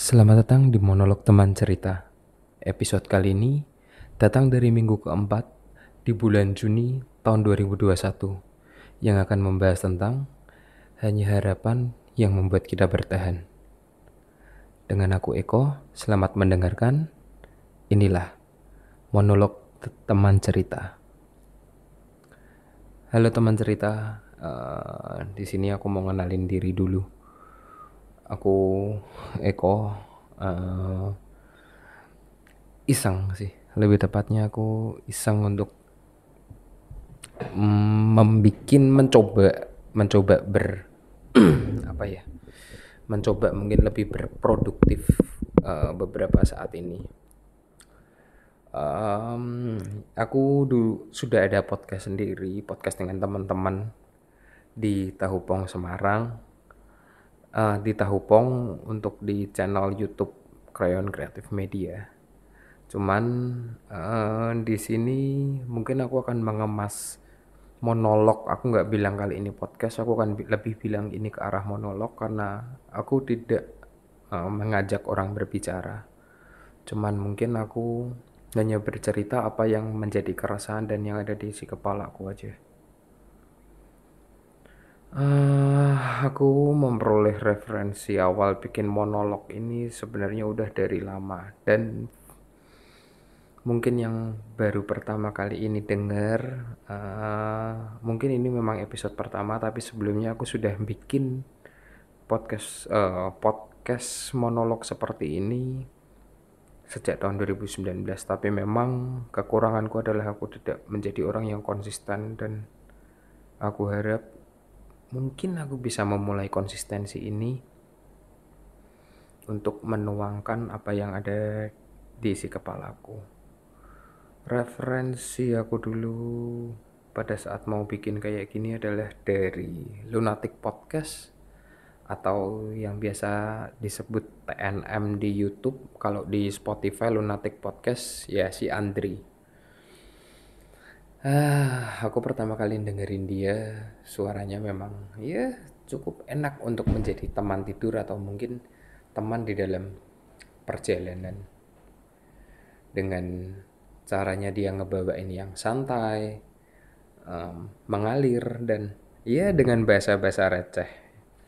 Selamat datang di monolog teman cerita. Episode kali ini datang dari minggu keempat di bulan Juni tahun 2021 yang akan membahas tentang hanya harapan yang membuat kita bertahan. Dengan aku Eko, selamat mendengarkan. Inilah monolog teman cerita. Halo teman cerita, uh, di sini aku mau ngenalin diri dulu aku Eko uh, iseng sih. Lebih tepatnya aku iseng untuk membikin mencoba mencoba ber apa ya mencoba mungkin lebih berproduktif uh, beberapa saat ini. Um, aku dulu sudah ada podcast sendiri podcast dengan teman-teman di Tahupong Semarang uh, di Tahupong untuk di channel YouTube Crayon Creative Media. Cuman uh, di sini mungkin aku akan mengemas monolog. Aku nggak bilang kali ini podcast, aku akan lebih bilang ini ke arah monolog karena aku tidak uh, mengajak orang berbicara. Cuman mungkin aku hanya bercerita apa yang menjadi keresahan dan yang ada di isi kepala aku aja. Uh, aku memperoleh referensi awal bikin monolog ini sebenarnya udah dari lama dan mungkin yang baru pertama kali ini dengar uh, mungkin ini memang episode pertama tapi sebelumnya aku sudah bikin podcast uh, podcast monolog seperti ini sejak tahun 2019 tapi memang kekuranganku adalah aku tidak menjadi orang yang konsisten dan aku harap mungkin aku bisa memulai konsistensi ini untuk menuangkan apa yang ada di isi kepalaku. Referensi aku dulu pada saat mau bikin kayak gini adalah dari Lunatic Podcast atau yang biasa disebut TNM di YouTube. Kalau di Spotify Lunatic Podcast ya si Andri. Ah, aku pertama kali dengerin dia, suaranya memang ya cukup enak untuk menjadi teman tidur atau mungkin teman di dalam perjalanan. Dengan caranya dia ngebawain yang santai, um, mengalir dan ya dengan bahasa-bahasa receh.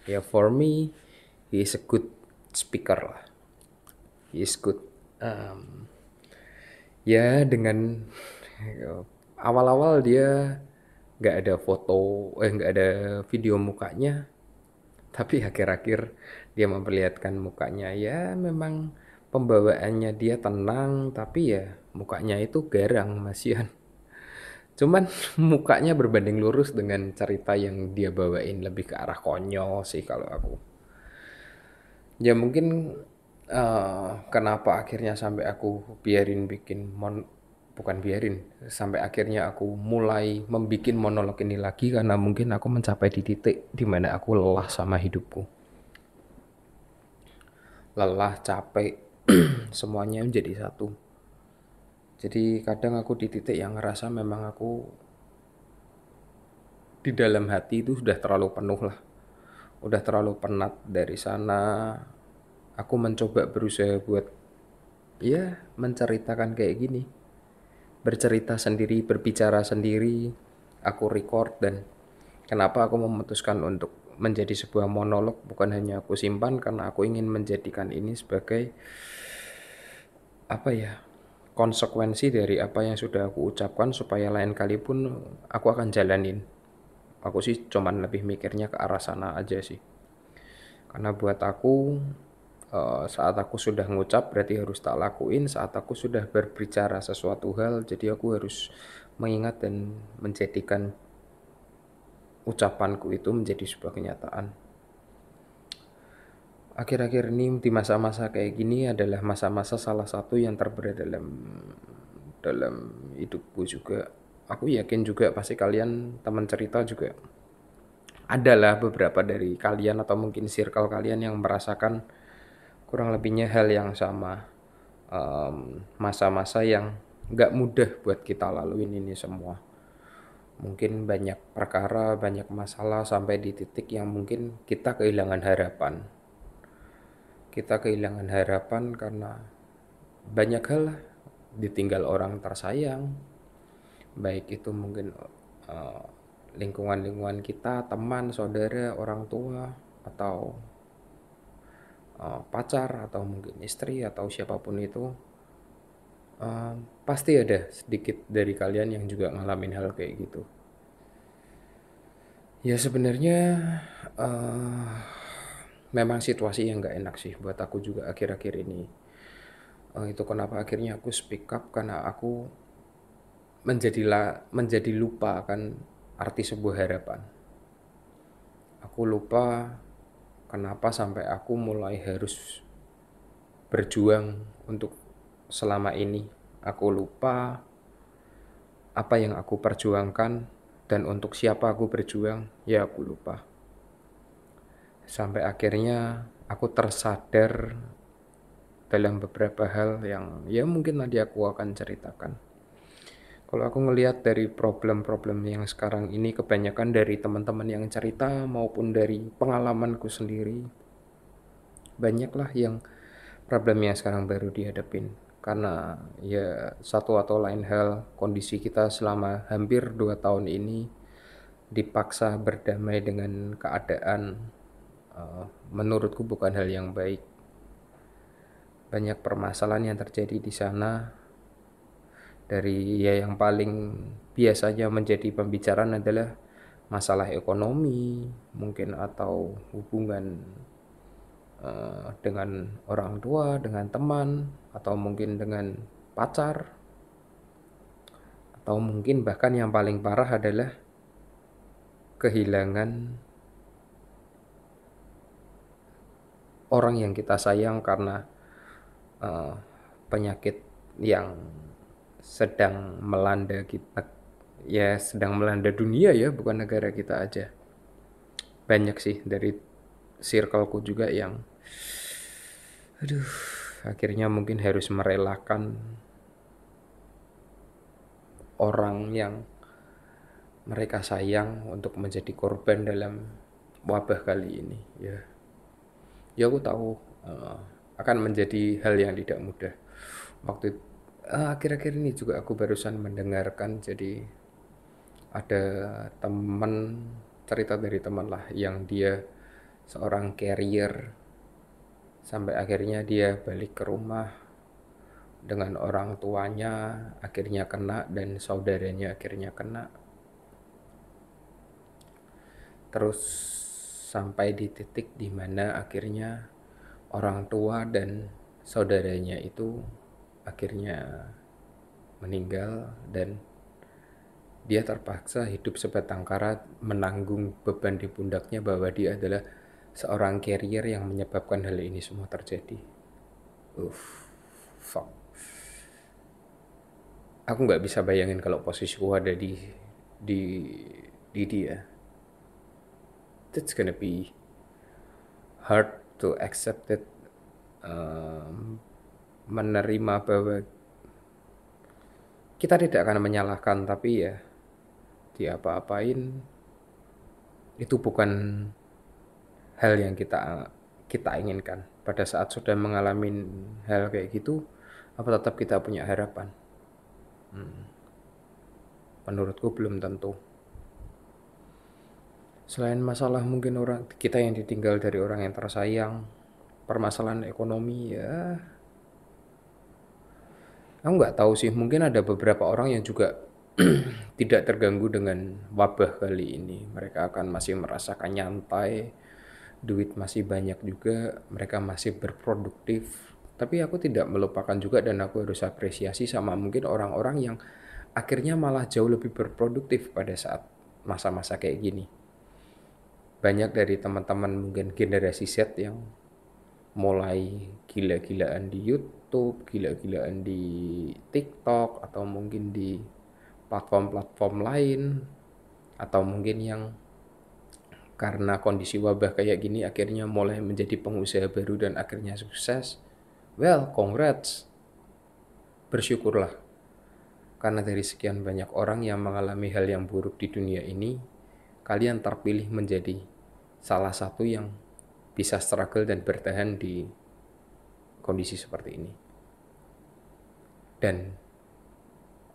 Ya for me, he is a good speaker lah. He is good. Um, ya dengan awal-awal dia nggak ada foto eh nggak ada video mukanya. Tapi akhir-akhir dia memperlihatkan mukanya. Ya memang pembawaannya dia tenang tapi ya mukanya itu garang masian cuman mukanya berbanding lurus dengan cerita yang dia bawain. Lebih ke arah konyol sih kalau aku. Ya mungkin uh, kenapa akhirnya sampai aku biarin bikin mon bukan biarin. Sampai akhirnya aku mulai membuat monolog ini lagi karena mungkin aku mencapai di titik di mana aku lelah sama hidupku. Lelah capek semuanya menjadi satu. Jadi kadang aku di titik yang ngerasa memang aku di dalam hati itu sudah terlalu penuh lah. Udah terlalu penat dari sana. Aku mencoba berusaha buat ya menceritakan kayak gini bercerita sendiri, berbicara sendiri, aku record dan kenapa aku memutuskan untuk menjadi sebuah monolog. Bukan hanya aku simpan karena aku ingin menjadikan ini sebagai apa ya konsekuensi dari apa yang sudah aku ucapkan supaya lain kali pun aku akan jalanin. Aku sih cuman lebih mikirnya ke arah sana aja sih. Karena buat aku saat aku sudah ngucap berarti harus tak lakuin. Saat aku sudah berbicara sesuatu hal jadi aku harus mengingat dan menjadikan ucapanku itu menjadi sebuah kenyataan. Akhir-akhir ini di masa-masa kayak gini adalah masa-masa salah satu yang terberat dalam dalam hidupku juga. Aku yakin juga pasti kalian teman cerita juga adalah beberapa dari kalian atau mungkin circle kalian yang merasakan kurang lebihnya hal yang sama masa-masa um, yang gak mudah buat kita laluin ini semua. Mungkin banyak perkara banyak masalah sampai di titik yang mungkin kita kehilangan harapan. Kita kehilangan harapan karena banyak hal ditinggal orang tersayang. Baik itu mungkin uh, lingkungan-lingkungan kita teman saudara orang tua atau uh, pacar atau mungkin istri atau siapa pun itu uh, pasti ada sedikit dari kalian yang juga ngalamin hal kayak gitu. Ya sebenarnya uh, memang situasi yang gak enak sih buat aku juga akhir-akhir ini. Uh, itu kenapa akhirnya aku speak up karena aku menjadilah menjadi lupa akan arti sebuah harapan. Aku lupa kenapa sampai aku mulai harus berjuang untuk selama ini aku lupa apa yang aku perjuangkan dan untuk siapa aku berjuang ya aku lupa sampai akhirnya aku tersadar dalam beberapa hal yang ya mungkin nanti aku akan ceritakan. Kalau aku ngelihat dari problem-problem yang sekarang ini kebanyakan dari teman-teman yang cerita maupun dari pengalamanku sendiri banyaklah yang problem yang sekarang baru dihadapin. Karena ya satu atau lain hal kondisi kita selama hampir dua tahun ini dipaksa berdamai dengan keadaan uh, menurutku bukan hal yang baik. Banyak permasalahan yang terjadi di sana dari ya yang paling biasanya menjadi pembicaraan adalah masalah ekonomi mungkin atau hubungan uh, dengan orang tua dengan teman atau mungkin dengan pacar. Atau mungkin bahkan yang paling parah adalah kehilangan orang yang kita sayang karena uh, penyakit yang sedang melanda kita ya sedang melanda dunia ya bukan negara kita aja. Banyak sih dari circleku juga yang aduh akhirnya mungkin harus merelakan orang yang mereka sayang untuk menjadi korban dalam wabah kali ini ya. Ya aku tahu uh, akan menjadi hal yang tidak mudah. Waktu uh, akhir-akhir ini juga aku barusan mendengarkan jadi ada teman cerita dari teman lah yang dia seorang carrier. Sampai akhirnya dia balik ke rumah dengan orang tuanya akhirnya kena dan saudaranya akhirnya kena. Terus sampai di titik di mana akhirnya orang tua dan saudaranya itu akhirnya meninggal dan dia terpaksa hidup sebatang kara menanggung beban di pundaknya bahwa dia adalah seorang carrier yang menyebabkan hal ini semua terjadi. Uff, fuck. Aku nggak bisa bayangin kalau posisiku ada di di di dia it's gonna be hard to accept it um, menerima bahwa kita tidak akan menyalahkan tapi ya diapa apain itu bukan hal yang kita kita inginkan pada saat sudah mengalami hal kayak gitu apa tetap kita punya harapan hmm. menurutku belum tentu Selain masalah mungkin orang kita yang ditinggal dari orang yang tersayang, permasalahan ekonomi ya. Aku nggak tahu sih, mungkin ada beberapa orang yang juga tidak terganggu dengan wabah kali ini. Mereka akan masih merasakan nyantai, duit masih banyak juga, mereka masih berproduktif. Tapi aku tidak melupakan juga dan aku harus apresiasi sama mungkin orang-orang yang akhirnya malah jauh lebih berproduktif pada saat masa-masa kayak gini banyak dari teman-teman mungkin generasi Z yang mulai gila-gilaan di YouTube, gila-gilaan di TikTok atau mungkin di platform-platform lain atau mungkin yang karena kondisi wabah kayak gini akhirnya mulai menjadi pengusaha baru dan akhirnya sukses. Well, congrats. Bersyukurlah. Karena dari sekian banyak orang yang mengalami hal yang buruk di dunia ini, kalian terpilih menjadi salah satu yang bisa struggle dan bertahan di kondisi seperti ini. Dan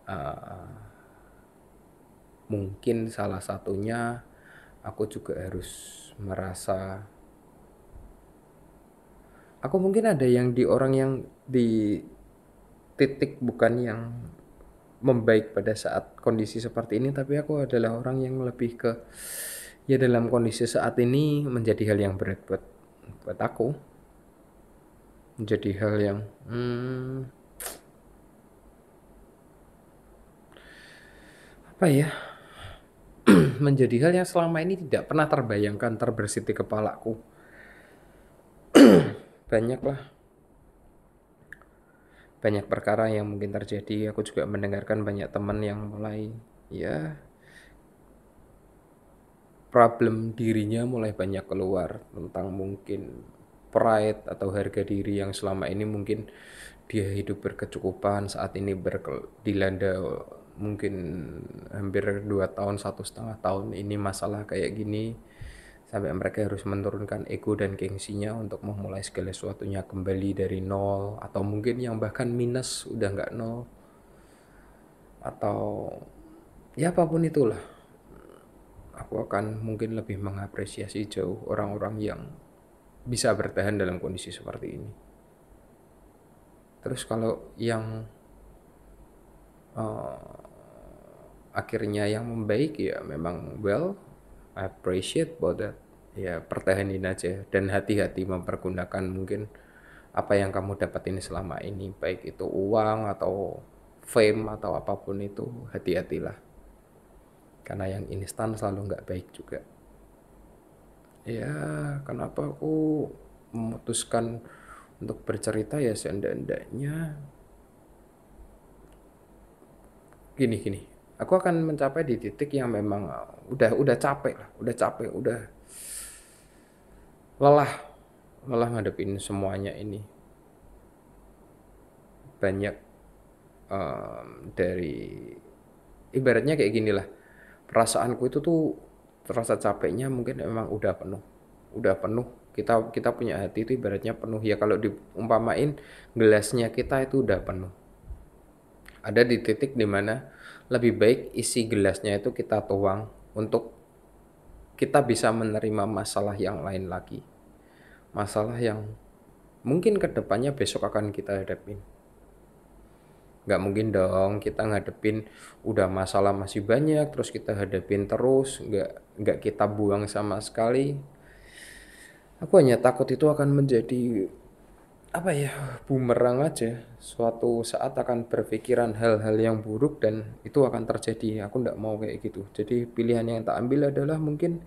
uh, mungkin salah satunya aku juga harus merasa aku mungkin ada yang di orang yang di titik bukan yang membaik pada saat kondisi seperti ini tapi aku adalah orang yang lebih ke ya dalam kondisi saat ini menjadi hal yang berat buat buat aku. Menjadi hal yang hmm, apa ya? Menjadi hal yang selama ini tidak pernah terbayangkan terbersit di kepalaku. Banyaklah. Banyak perkara yang mungkin terjadi. Aku juga mendengarkan banyak teman yang mulai ya problem dirinya mulai banyak keluar tentang mungkin pride atau harga diri yang selama ini mungkin dia hidup berkecukupan saat ini berkel, dilanda mungkin hampir dua tahun satu setengah tahun ini masalah kayak gini sampai mereka harus menurunkan ego dan gengsinya untuk memulai segala sesuatunya kembali dari nol atau mungkin yang bahkan minus udah nggak nol atau ya apa pun itulah aku akan mungkin lebih mengapresiasi jauh orang-orang yang bisa bertahan dalam kondisi seperti ini. Terus kalau yang uh, akhirnya yang membaik ya memang well I appreciate about that. Ya pertahanin aja dan hati-hati mempergunakan mungkin apa yang kamu dapat ini selama ini baik itu uang atau fame atau apa pun itu hati-hatilah karena yang instan selalu nggak baik juga. Ya kenapa aku memutuskan untuk bercerita? Ya seandainya gini gini. Aku akan mencapai di titik yang memang udah udah capek lah. Udah capek udah lelah lelah ngadepin semuanya ini. Banyak um, dari ibaratnya kayak gini lah perasaanku itu tuh terasa capeknya mungkin memang udah penuh udah penuh kita kita punya hati itu ibaratnya penuh ya kalau diumpamain gelasnya kita itu udah penuh ada di titik di mana lebih baik isi gelasnya itu kita tuang untuk kita bisa menerima masalah yang lain lagi. Masalah yang mungkin ke depannya besok akan kita hadapin. Gak mungkin dong kita ngadepin udah masalah masih banyak terus kita hadapin terus gak, gak kita buang sama sekali. Aku hanya takut itu akan menjadi apa ya bumerang aja. Suatu saat akan berpikiran hal-hal yang buruk dan itu akan terjadi. Aku nggak mau kayak gitu. Jadi pilihan yang tak ambil adalah mungkin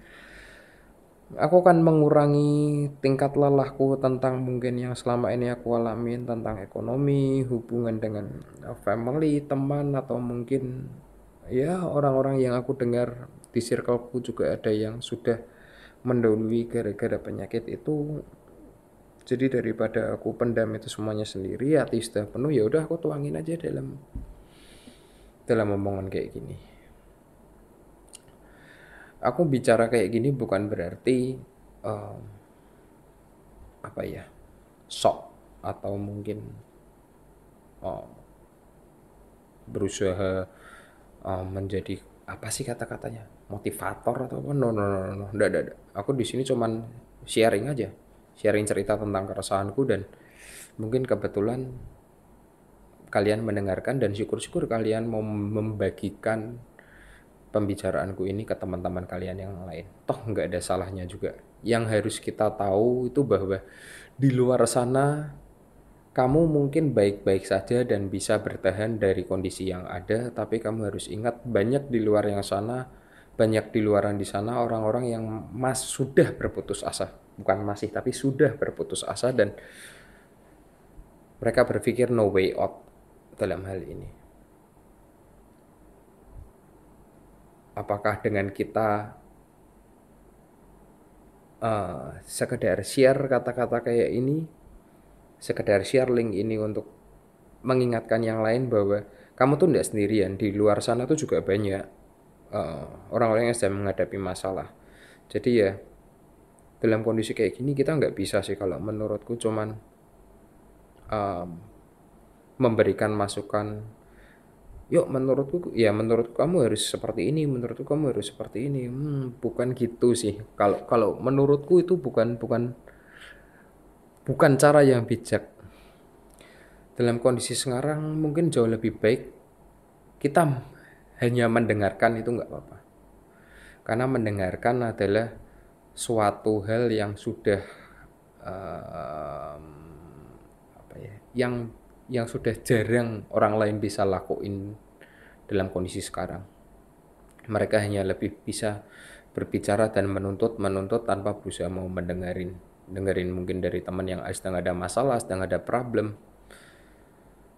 aku akan mengurangi tingkat lelahku tentang mungkin yang selama ini aku alamin tentang ekonomi hubungan dengan family teman atau mungkin ya orang-orang yang aku dengar di circleku juga ada yang sudah mendahului gara-gara penyakit itu. Jadi daripada aku pendam itu semuanya sendiri hati sudah penuh ya udah aku tuangin aja dalam dalam omongan kayak gini aku bicara kayak gini bukan berarti um, apa ya sok atau mungkin um, berusaha um, menjadi apa sih kata-katanya motivator atau apa? No no no no, no. Nggak, nggak, aku di sini cuman sharing aja. Sharing cerita tentang keresahanku dan mungkin kebetulan kalian mendengarkan dan syukur-syukur kalian mau membagikan pembicaraanku ini ke teman-teman kalian yang lain. Toh nggak ada salahnya juga. Yang harus kita tahu itu bahwa di luar sana kamu mungkin baik-baik saja dan bisa bertahan dari kondisi yang ada, tapi kamu harus ingat banyak di luar yang sana, banyak di luaran di sana orang-orang yang mas sudah berputus asa bukan masih tapi sudah berputus asa dan mereka berpikir no way out dalam hal ini. Apakah dengan kita uh, sekedar share kata-kata kayak ini, sekedar share link ini untuk mengingatkan yang lain bahwa kamu tuh tidak sendirian di luar sana tuh juga banyak eh, orang-orang uh, yang sedang menghadapi masalah. Jadi ya dalam kondisi kayak gini kita nggak bisa sih kalau menurutku cuman um, memberikan masukan yuk menurutku ya menurut kamu harus seperti ini menurutku kamu harus seperti ini. Hmm, bukan gitu sih. Kalau kalau menurutku itu bukan bukan bukan cara yang bijak. Dalam kondisi sekarang mungkin jauh lebih baik kita hanya mendengarkan itu nggak apa-apa. Karena mendengarkan adalah suatu hal yang sudah um, apa ya yang yang sudah jarang orang lain bisa lakuin dalam kondisi sekarang. Mereka hanya lebih bisa berbicara dan menuntut menuntut tanpa berusaha mau mendengarin. Dengerin mungkin dari teman yang sedang ada masalah sedang ada problem.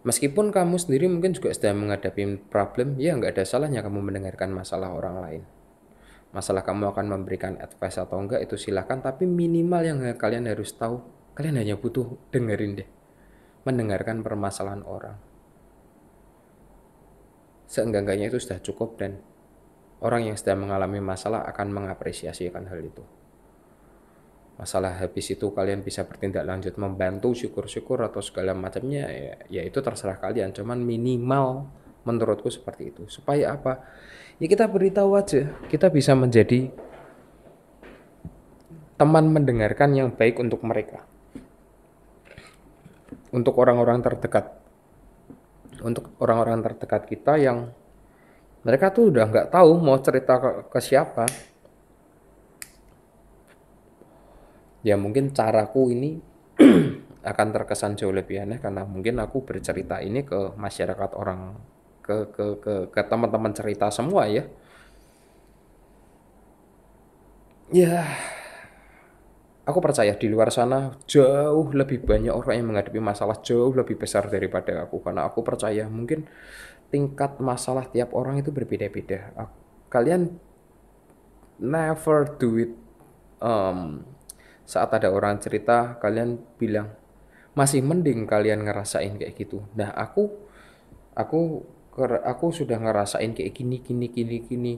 Meskipun kamu sendiri mungkin juga sedang menghadapi problem ya nggak ada salahnya kamu mendengarkan masalah orang lain. Masalah kamu akan memberikan advice atau enggak itu silahkan tapi minimal yang kalian harus tahu kalian hanya butuh dengerin deh mendengarkan permasalahan orang. Seenggak-enggaknya itu sudah cukup dan orang yang sedang mengalami masalah akan mengapresiasi akan hal itu. Masalah habis itu kalian bisa bertindak lanjut membantu syukur-syukur atau segala macamnya ya, ya itu terserah kalian. Cuman minimal menurutku seperti itu. Supaya apa? Ya kita beritahu aja, kita bisa menjadi teman mendengarkan yang baik untuk mereka untuk orang-orang terdekat. Untuk orang-orang terdekat kita yang mereka tuh udah nggak tahu mau cerita ke, ke siapa. Ya mungkin caraku ini akan terkesan jauh lebih aneh karena mungkin aku bercerita ini ke masyarakat orang ke ke ke, ke teman-teman cerita semua ya. Ya aku percaya di luar sana jauh lebih banyak orang yang menghadapi masalah jauh lebih besar daripada aku. Karena aku percaya mungkin tingkat masalah tiap orang itu berbeda-beda. Kalian never do it um, saat ada orang cerita kalian bilang masih mending kalian ngerasain kayak gitu. Nah aku aku aku sudah ngerasain kayak gini gini gini gini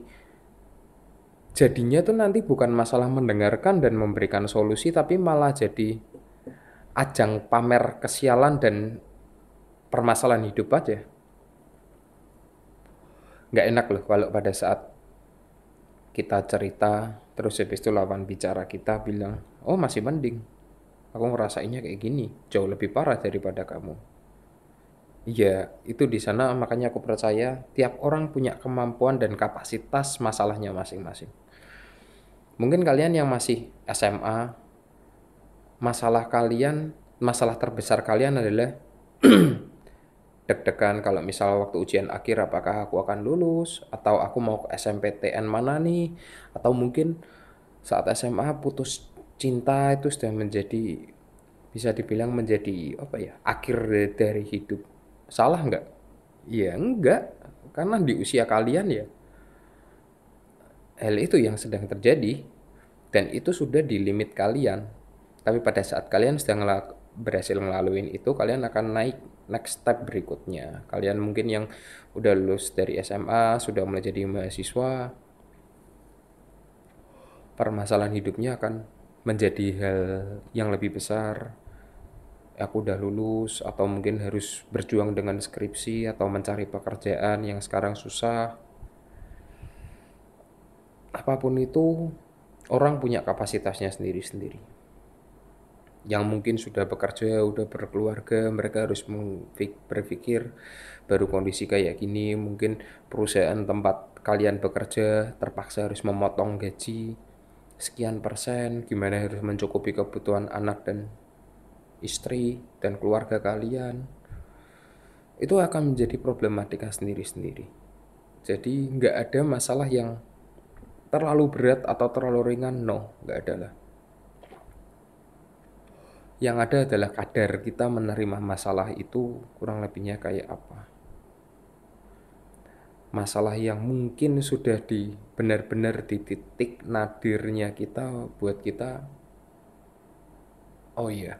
jadinya tuh nanti bukan masalah mendengarkan dan memberikan solusi tapi malah jadi ajang pamer kesialan dan permasalahan hidup aja. Nggak enak loh kalau pada saat kita cerita terus habis itu lawan bicara kita bilang oh masih mending. Aku ngerasainnya kayak gini jauh lebih parah daripada kamu. Iya, itu di sana makanya aku percaya tiap orang punya kemampuan dan kapasitas masalahnya masing-masing. Mungkin kalian yang masih SMA, masalah kalian, masalah terbesar kalian adalah deg-degan kalau misal waktu ujian akhir apakah aku akan lulus? Atau aku mau ke SMPTN mana nih? Atau mungkin saat SMA putus cinta itu sudah menjadi bisa dibilang menjadi apa ya akhir dari hidup. Salah nggak? Ya enggak karena di usia kalian ya hal itu yang sedang terjadi dan itu sudah di limit kalian. Tapi pada saat kalian sedang berhasil melalui itu kalian akan naik next step berikutnya. Kalian mungkin yang udah lulus dari SMA sudah mulai jadi mahasiswa permasalahan hidupnya akan menjadi hal yang lebih besar. Aku udah lulus atau mungkin harus berjuang dengan skripsi atau mencari pekerjaan yang sekarang susah apa pun itu orang punya kapasitasnya sendiri-sendiri yang mungkin sudah bekerja, udah berkeluarga, mereka harus berpikir baru kondisi kayak gini, mungkin perusahaan tempat kalian bekerja terpaksa harus memotong gaji sekian persen, gimana harus mencukupi kebutuhan anak dan istri dan keluarga kalian. Itu akan menjadi problematika sendiri-sendiri. Jadi nggak ada masalah yang terlalu berat atau terlalu ringan? No nggak ada lah. Yang ada adalah kadar kita menerima masalah itu kurang lebihnya kayak apa. Masalah yang mungkin sudah di benar-benar di titik nadirnya kita buat kita oh iya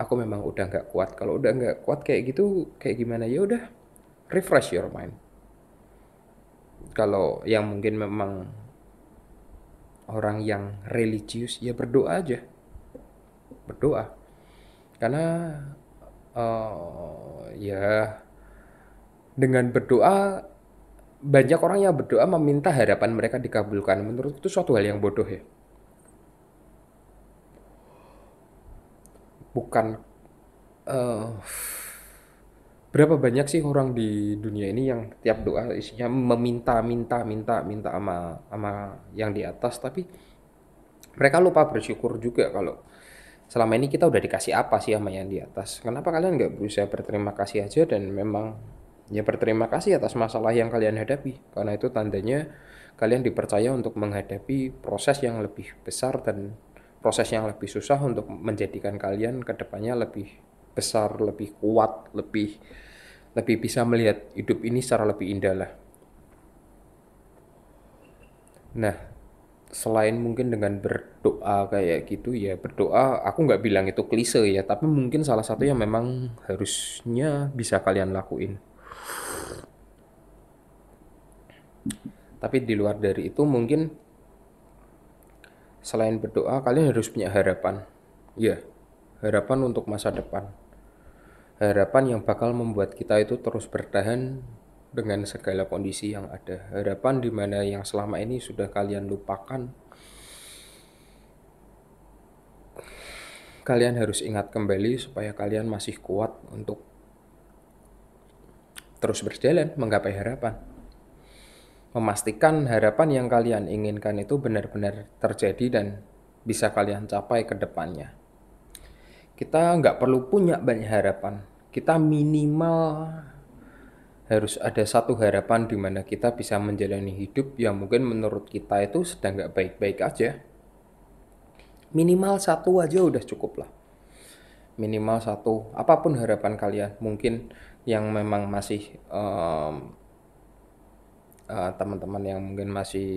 aku memang udah nggak kuat. Kalau udah nggak kuat kayak gitu kayak gimana? Ya udah refresh your mind. Kalau yang mungkin memang orang yang religius ya berdoa aja. Berdoa. Karena uh, ya dengan berdoa banyak orang yang berdoa meminta harapan mereka dikabulkan. Menurut itu suatu hal yang bodoh ya. Bukan uh, berapa banyak sih orang di dunia ini yang tiap doa isinya meminta minta minta minta sama sama yang di atas? Tapi mereka lupa bersyukur juga kalau selama ini kita udah dikasih apa sih sama yang di atas. Kenapa kalian nggak berusaha berterima kasih aja dan memang ya berterima kasih atas masalah yang kalian hadapi? Karena itu tandanya kalian dipercaya untuk menghadapi proses yang lebih besar dan proses yang lebih susah untuk menjadikan kalian ke depannya lebih besar, lebih kuat, lebih lebih bisa melihat hidup ini secara lebih indah lah. Nah, selain mungkin dengan berdoa kayak gitu ya berdoa aku nggak bilang itu klise ya tapi mungkin salah satu yang memang harusnya bisa kalian lakuin. Tapi di luar dari itu mungkin selain berdoa kalian harus punya harapan. Ya harapan untuk masa depan harapan yang bakal membuat kita itu terus bertahan dengan segala kondisi yang ada. Harapan di mana yang selama ini sudah kalian lupakan. Kalian harus ingat kembali supaya kalian masih kuat untuk terus berjalan menggapai harapan. Memastikan harapan yang kalian inginkan itu benar-benar terjadi dan bisa kalian capai ke depannya. Kita nggak perlu punya banyak harapan, kita minimal harus ada satu harapan di mana kita bisa menjalani hidup yang mungkin menurut kita itu sedang nggak baik-baik aja. Minimal satu aja udah cukup lah. Minimal satu, apa pun harapan kalian. Mungkin yang memang masih um, uh, teman-teman yang mungkin masih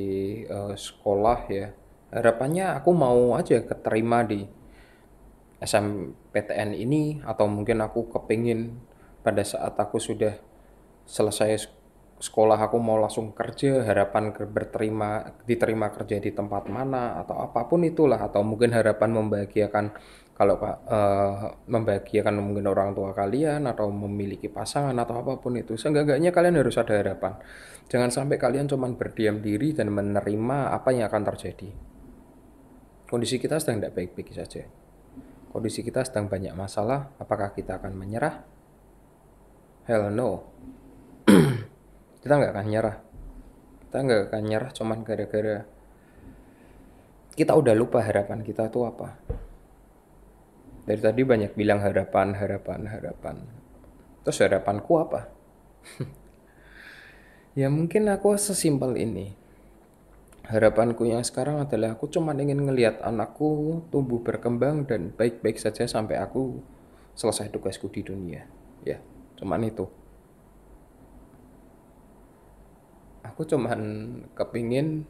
uh, sekolah ya, harapannya aku mau aja keterima di SMPTN ini atau mungkin aku kepingin pada saat aku sudah selesai sekolah aku mau langsung kerja harapan berterima diterima kerja di tempat mana atau apa pun itulah atau mungkin harapan membahagiakan kalau uh, membahagiakan mungkin orang tua kalian atau memiliki pasangan atau apa pun itu. Seenggaknya kalian harus ada harapan. Jangan sampai kalian cuma berdiam diri dan menerima apa yang akan terjadi. Kondisi kita sedang tidak baik-baik saja kondisi kita sedang banyak masalah, apakah kita akan menyerah? Hell no. kita nggak akan nyerah. Kita nggak akan nyerah cuman gara-gara kita udah lupa harapan kita tuh apa. Dari tadi banyak bilang harapan, harapan, harapan. Terus harapanku apa? ya mungkin aku sesimpel ini harapanku yang sekarang adalah aku cuma ingin ngelihat anakku tumbuh berkembang dan baik-baik saja sampai aku selesai tugasku di dunia. Ya cuman itu. Aku cuman kepingin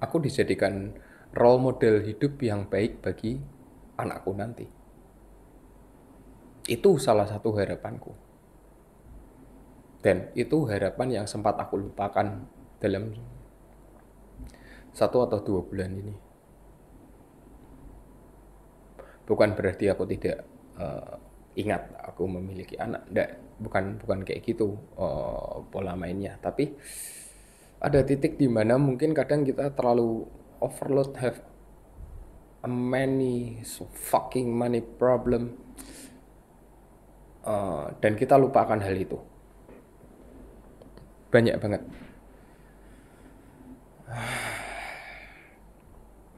aku dijadikan role model hidup yang baik bagi anakku nanti. Itu salah satu harapanku dan itu harapan yang sempat aku lupakan dalam satu atau dua bulan ini. Bukan berarti aku tidak uh, ingat aku memiliki anak, enggak, bukan bukan kayak gitu uh, pola mainnya. Tapi ada titik di mana mungkin kadang kita terlalu overload have a many so fucking money problem uh, dan kita lupakan hal itu banyak banget.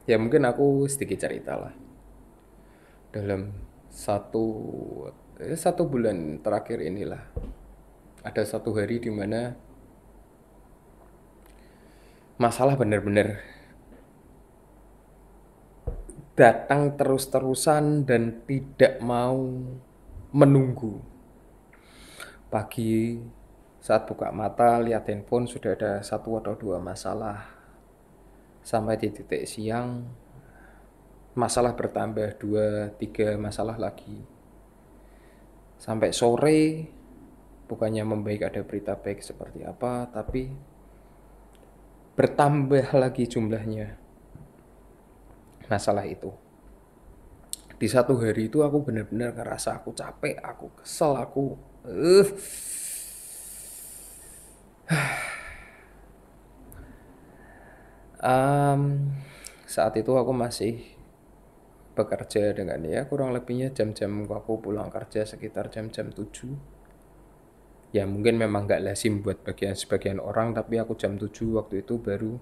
Ya mungkin aku sedikit cerita lah. Dalam satu eh, satu bulan terakhir inilah ada satu hari di mana masalah benar-benar datang terus-terusan dan tidak mau menunggu. Pagi saat buka mata, lihat handphone sudah ada satu atau dua masalah. Sampai di titik siang, masalah bertambah dua, tiga masalah lagi. Sampai sore, bukannya membaik ada berita baik seperti apa, tapi bertambah lagi jumlahnya masalah itu. di satu hari itu aku benar-benar ngerasa aku capek aku kesel aku uh, um, saat itu aku masih bekerja dengan ya kurang lebihnya jam-jam aku pulang kerja sekitar jam-jam 7 ya mungkin memang gak lazim buat bagian sebagian orang tapi aku jam 7 waktu itu baru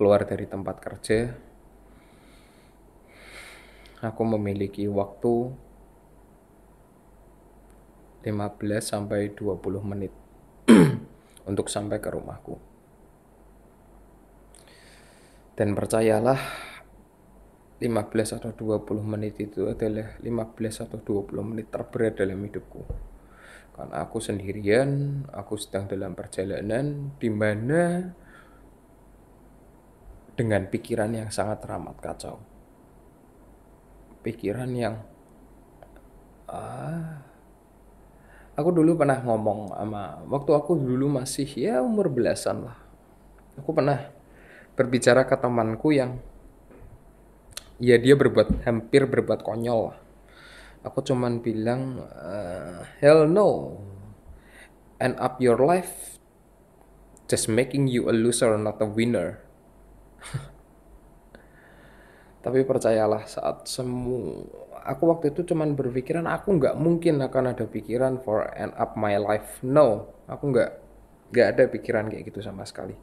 keluar dari tempat kerja. Aku memiliki waktu 15 sampai 20 menit untuk sampai ke rumahku dan percayalah 15 atau 20 menit itu adalah 15 atau 20 menit terberat dalam hidupku. Karena aku sendirian, aku sedang dalam perjalanan di mana dengan pikiran yang sangat teramat kacau. Pikiran yang ah aku dulu pernah ngomong sama waktu aku dulu masih ya umur belasan lah. Aku pernah berbicara ke temanku yang ya dia berbuat hampir berbuat konyol aku cuman bilang uh, hell no. End up your life just making you a loser not a winner. Tapi percayalah saat semua aku waktu itu cuman berpikiran aku nggak mungkin akan ada pikiran for end up my life. No aku nggak nggak ada pikiran kayak gitu sama sekali.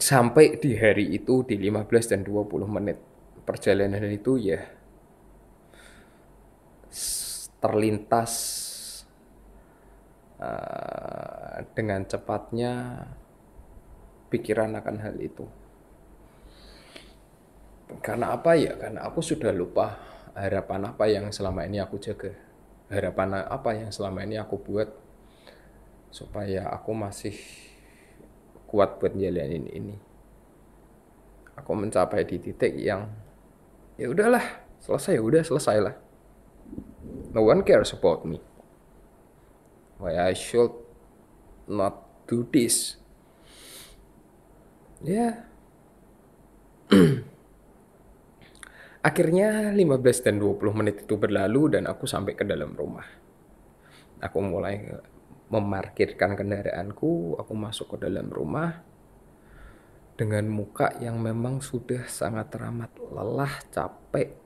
Sampai di hari itu di 15 dan 20 menit perjalanan itu ya terlintas uh, dengan cepatnya pikiran akan hal itu karena apa ya? Karena aku sudah lupa harapan apa yang selama ini aku jaga. Harapan apa yang selama ini aku buat supaya aku masih kuat buat jalanin ini. Aku mencapai di titik yang ya udahlah selesai ya udah selesai lah no one cares about me. Why I should not do this. Ya. yeah. akhirnya 15 dan 20 menit itu berlalu dan aku sampai ke dalam rumah aku mulai memarkirkan kendaraanku, aku masuk ke dalam rumah dengan muka yang memang sudah sangat teramat lelah, capek,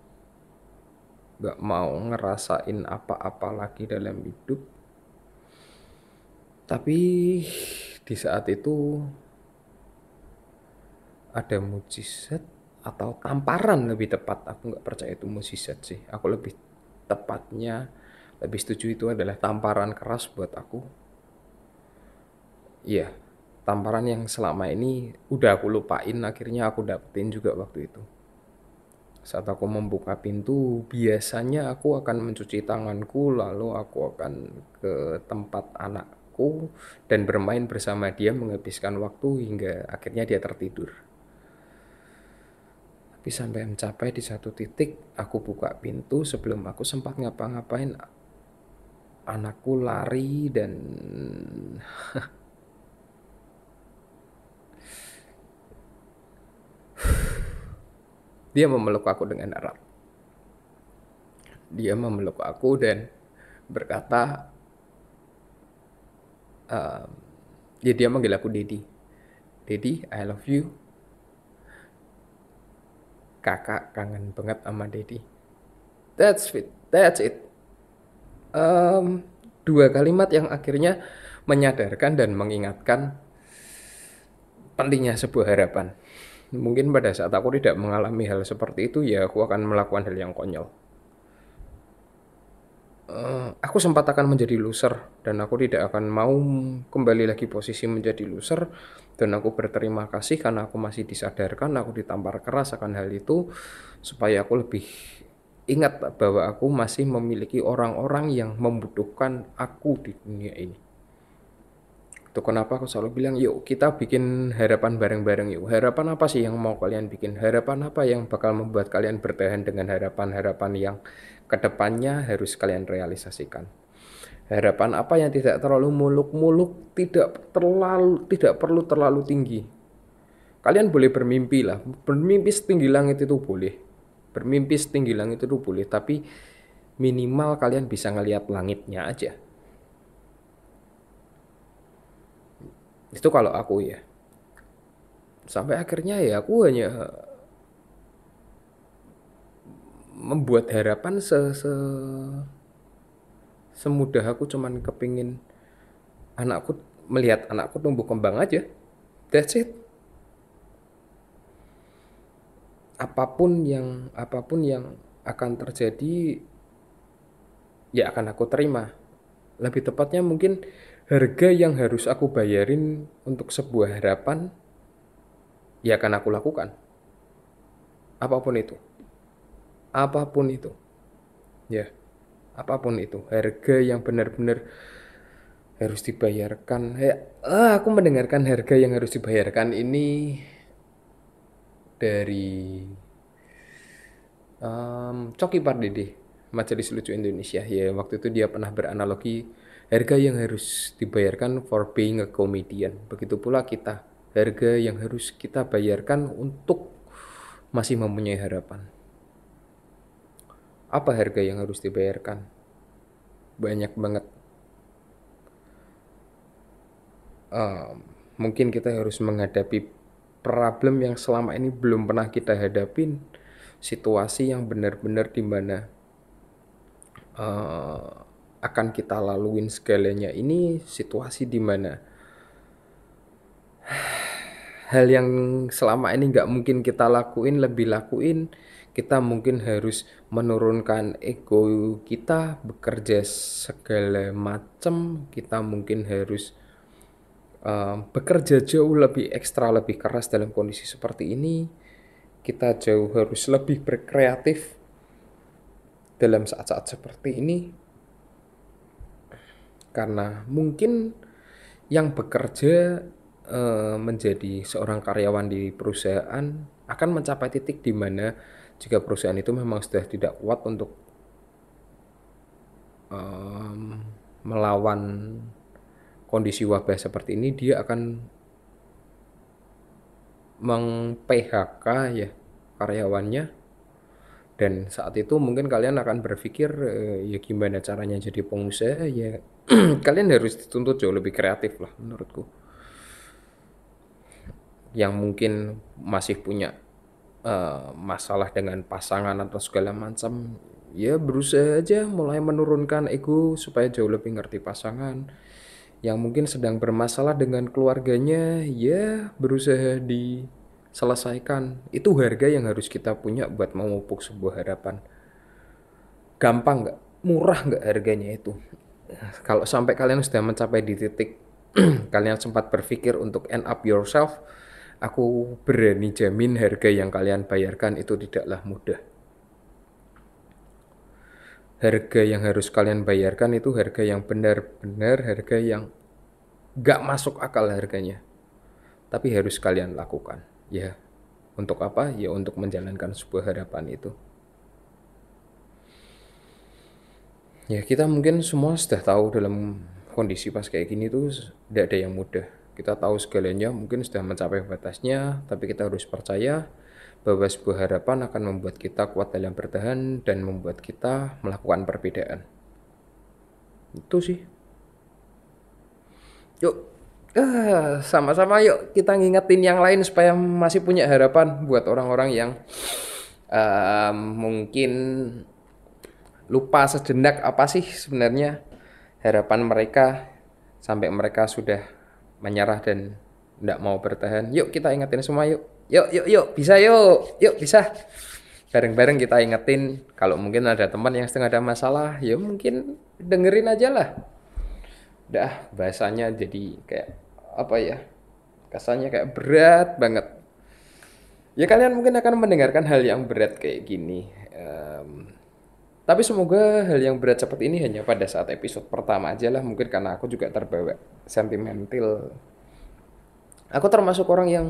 gak mau ngerasain apa-apa lagi dalam hidup. Tapi di saat itu ada mujizat atau tamparan lebih tepat. Aku nggak percaya itu mujizat sih. Aku lebih tepatnya lebih setuju itu adalah tamparan keras buat aku iya tamparan yang selama ini udah aku lupain akhirnya aku dapetin juga waktu itu saat aku membuka pintu biasanya aku akan mencuci tanganku lalu aku akan ke tempat anakku dan bermain bersama dia menghabiskan waktu hingga akhirnya dia tertidur tapi sampai mencapai di satu titik aku buka pintu sebelum aku sempat ngapa-ngapain anakku lari dan dia memeluk aku dengan erat. Dia memeluk aku dan berkata, uh, ya dia manggil aku Dedi. Dedi, I love you. Kakak kangen banget sama Dedi. That's it. That's it um, dua kalimat yang akhirnya menyadarkan dan mengingatkan pentingnya sebuah harapan. Mungkin pada saat aku tidak mengalami hal seperti itu, ya aku akan melakukan hal yang konyol. Uh, aku sempat akan menjadi loser dan aku tidak akan mau kembali lagi posisi menjadi loser dan aku berterima kasih karena aku masih disadarkan aku ditampar keras akan hal itu supaya aku lebih ingat bahwa aku masih memiliki orang-orang yang membutuhkan aku di dunia ini. Itu kenapa aku selalu bilang, yuk kita bikin harapan bareng-bareng yuk. Harapan apa sih yang mau kalian bikin? Harapan apa yang bakal membuat kalian bertahan dengan harapan-harapan yang ke depannya harus kalian realisasikan? Harapan apa yang tidak terlalu muluk-muluk, tidak terlalu, tidak perlu terlalu tinggi. Kalian boleh bermimpi lah, bermimpi setinggi langit itu boleh bermimpi setinggi langit itu boleh tapi minimal kalian bisa ngelihat langitnya aja itu kalau aku ya. Sampai akhirnya ya aku hanya membuat harapan se, se semudah aku cuman kepingin anakku melihat anakku tumbuh kembang aja. That's it. Apa pun yang apa pun yang akan terjadi ya akan aku terima. Lebih tepatnya mungkin harga yang harus aku bayarin untuk sebuah harapan ya akan aku lakukan. Apa pun itu. Apa pun itu. Ya apa pun itu. Harga yang benar-benar harus dibayarkan. Ya ah, aku mendengarkan harga yang harus dibayarkan ini dari um, Coki Pardede Majelis Lucu Indonesia. Ya waktu itu dia pernah beranalogi harga yang harus dibayarkan for being a comedian begitu pula kita harga yang harus kita bayarkan untuk masih mempunyai harapan apa harga yang harus dibayarkan? Banyak banget. Uh, mungkin kita harus menghadapi problem yang selama ini belum pernah kita hadapin, situasi yang benar-benar di mana uh, akan kita laluin segalanya ini situasi di mana hal yang selama ini nggak mungkin kita lakuin lebih lakuin kita mungkin harus menurunkan ego kita bekerja segala macam kita mungkin harus uh, bekerja jauh lebih ekstra lebih keras dalam kondisi seperti ini. Kita jauh harus lebih berkreatif dalam saat-saat seperti ini karena mungkin yang bekerja uh, menjadi seorang karyawan di perusahaan akan mencapai titik di mana jika perusahaan itu memang sudah tidak kuat untuk um, melawan kondisi wabah seperti ini dia akan meng-PHK ya karyawannya dan saat itu mungkin kalian akan berpikir eh, ya gimana caranya jadi pengusaha ya kalian harus dituntut jauh lebih kreatif lah menurutku. Yang mungkin masih punya uh, masalah dengan pasangan atau segala macam ya berusaha aja mulai menurunkan ego supaya jauh lebih ngerti pasangan. Yang mungkin sedang bermasalah dengan keluarganya ya berusaha diselesaikan itu harga yang harus kita punya buat memupuk sebuah harapan gampang nggak murah nggak harganya itu kalau sampai kalian sudah mencapai di titik kalian sempat berpikir untuk end up yourself Aku berani jamin harga yang kalian bayarkan itu tidaklah mudah. Harga yang harus kalian bayarkan itu harga yang benar-benar harga yang gak masuk akal harganya. Tapi harus kalian lakukan. Ya, untuk apa? Ya untuk menjalankan sebuah harapan itu. Ya kita mungkin semua sudah tahu dalam kondisi pas kayak gini tuh tidak ada yang mudah kita tahu segalanya mungkin sudah mencapai batasnya, tapi kita harus percaya bahwa sebuah harapan akan membuat kita kuat dalam bertahan dan membuat kita melakukan perbedaan. Itu sih. Yuk, ah, sama-sama yuk kita ngingetin yang lain supaya masih punya harapan buat orang-orang yang uh, mungkin lupa sejenak apa sih sebenarnya harapan mereka sampai mereka sudah menyerah dan tidak mau bertahan. Yuk kita ingetin semua yuk. Yuk, yuk, yuk, bisa yuk. Yuk, bisa. Bareng-bareng kita ingetin kalau mungkin ada teman yang sedang ada masalah, ya mungkin dengerin aja lah. Udah, bahasanya jadi kayak apa ya? Kasarnya kayak berat banget. Ya kalian mungkin akan mendengarkan hal yang berat kayak gini. Um, tapi semoga hal yang berat seperti ini hanya pada saat episode pertama aja lah. Mungkin karena aku juga terbawa sentimental. Aku termasuk orang yang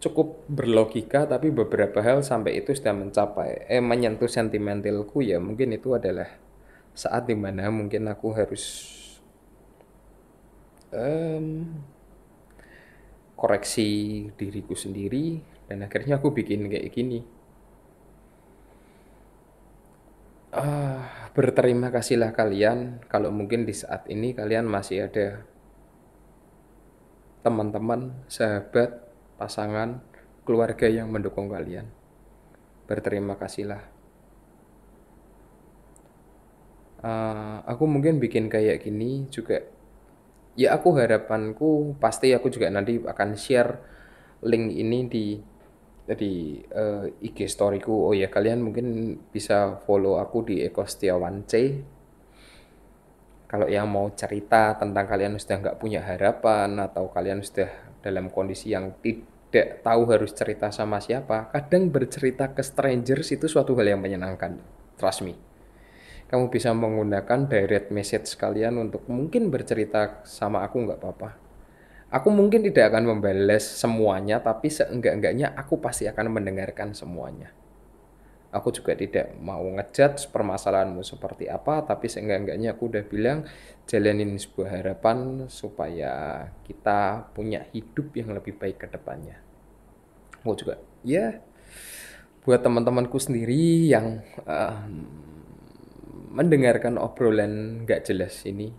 cukup berlogika tapi beberapa hal sampai itu sudah mencapai eh menyentuh sentimentalku ya mungkin itu adalah saat di mana mungkin aku harus um, koreksi diriku sendiri dan akhirnya aku bikin kayak gini uh, berterima kasihlah kalian kalau mungkin di saat ini kalian masih ada teman-teman, sahabat, pasangan, keluarga yang mendukung kalian. Berterima kasihlah. Uh, aku mungkin bikin kayak gini juga ya aku harapanku pasti aku juga nanti akan share link ini di di uh, eh, IG storyku. Oh ya kalian mungkin bisa follow aku di Eko Setiawan C. Kalau yang mau cerita tentang kalian sudah nggak punya harapan atau kalian sudah dalam kondisi yang tidak tahu harus cerita sama siapa kadang bercerita ke strangers itu suatu hal yang menyenangkan. Trust me kamu bisa menggunakan direct message kalian untuk mungkin bercerita sama aku nggak apa-apa Aku mungkin tidak akan membalas semuanya, tapi seenggak-enggaknya aku pasti akan mendengarkan semuanya. Aku juga tidak mau ngejudge permasalahanmu seperti apa, tapi seenggak-enggaknya aku udah bilang jalanin sebuah harapan supaya kita punya hidup yang lebih baik ke depannya. Aku juga, ya, buat teman-temanku sendiri yang uh, mendengarkan obrolan gak jelas ini,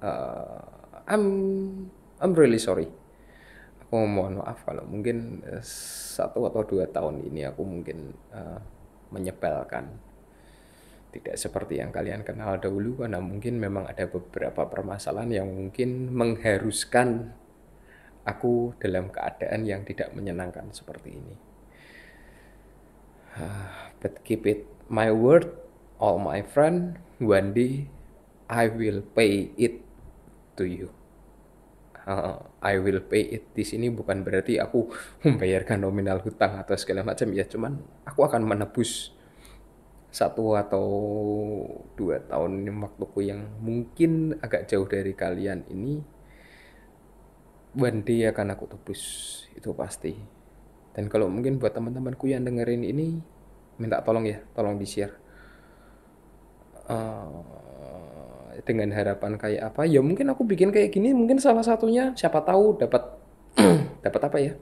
uh, I'm I'm really sorry. Aku mohon maaf kalau mungkin uh, satu atau dua tahun ini aku mungkin uh, menyepelkan tidak seperti yang kalian kenal dahulu karena mungkin memang ada beberapa permasalahan yang mungkin mengharuskan aku dalam keadaan yang tidak menyenangkan seperti ini. Uh, but keep it my word, all my friend, one day I will pay it to you. Uh, I will pay it di sini bukan berarti aku membayarkan nominal hutang atau segala macam ya cuman aku akan menebus satu atau dua tahun waktuku yang mungkin agak jauh dari kalian ini day akan aku tebus itu pasti dan kalau mungkin buat teman-temanku yang dengerin ini minta tolong ya tolong di share uh, dengan harapan kayak apa? Ya mungkin aku bikin kayak gini mungkin salah satunya siapa tahu dapat dapat apa ya?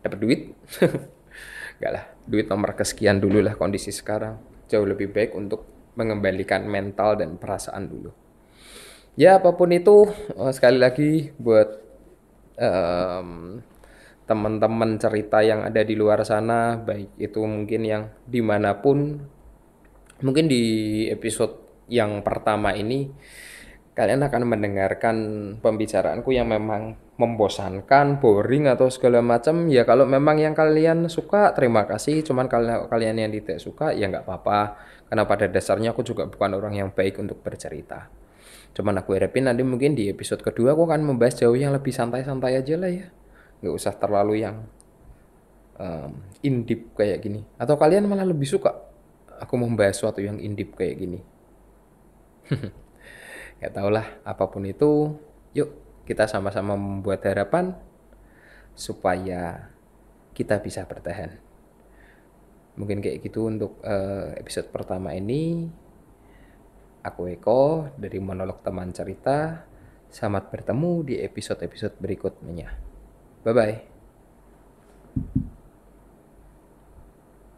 Dapat duit. Enggak lah duit nomor kesekian dulu lah kondisi sekarang. Jauh lebih baik untuk mengembalikan mental dan perasaan dulu. Ya apa pun itu eh, sekali lagi buat um, teman-teman cerita yang ada di luar sana baik itu mungkin yang di mana pun. Mungkin di episode yang pertama ini kalian akan mendengarkan pembicaraanku yang memang membosankan, boring atau segala macam. Ya kalau memang yang kalian suka terima kasih. Cuman kalau kalian yang tidak suka ya nggak apa-apa. Karena pada dasarnya aku juga bukan orang yang baik untuk bercerita. Cuman aku harapin nanti mungkin di episode kedua aku akan membahas jauh yang lebih santai-santai aja lah ya nggak usah terlalu yang um, indip kayak gini. Atau kalian malah lebih suka aku membahas sesuatu yang indip kayak gini. Ya tahulah apa pun itu yuk kita sama-sama membuat harapan supaya kita bisa bertahan. Mungkin kayak gitu untuk uh, episode pertama ini. Aku Eko dari monolog teman cerita. Selamat bertemu di episode-episode berikutnya bye bye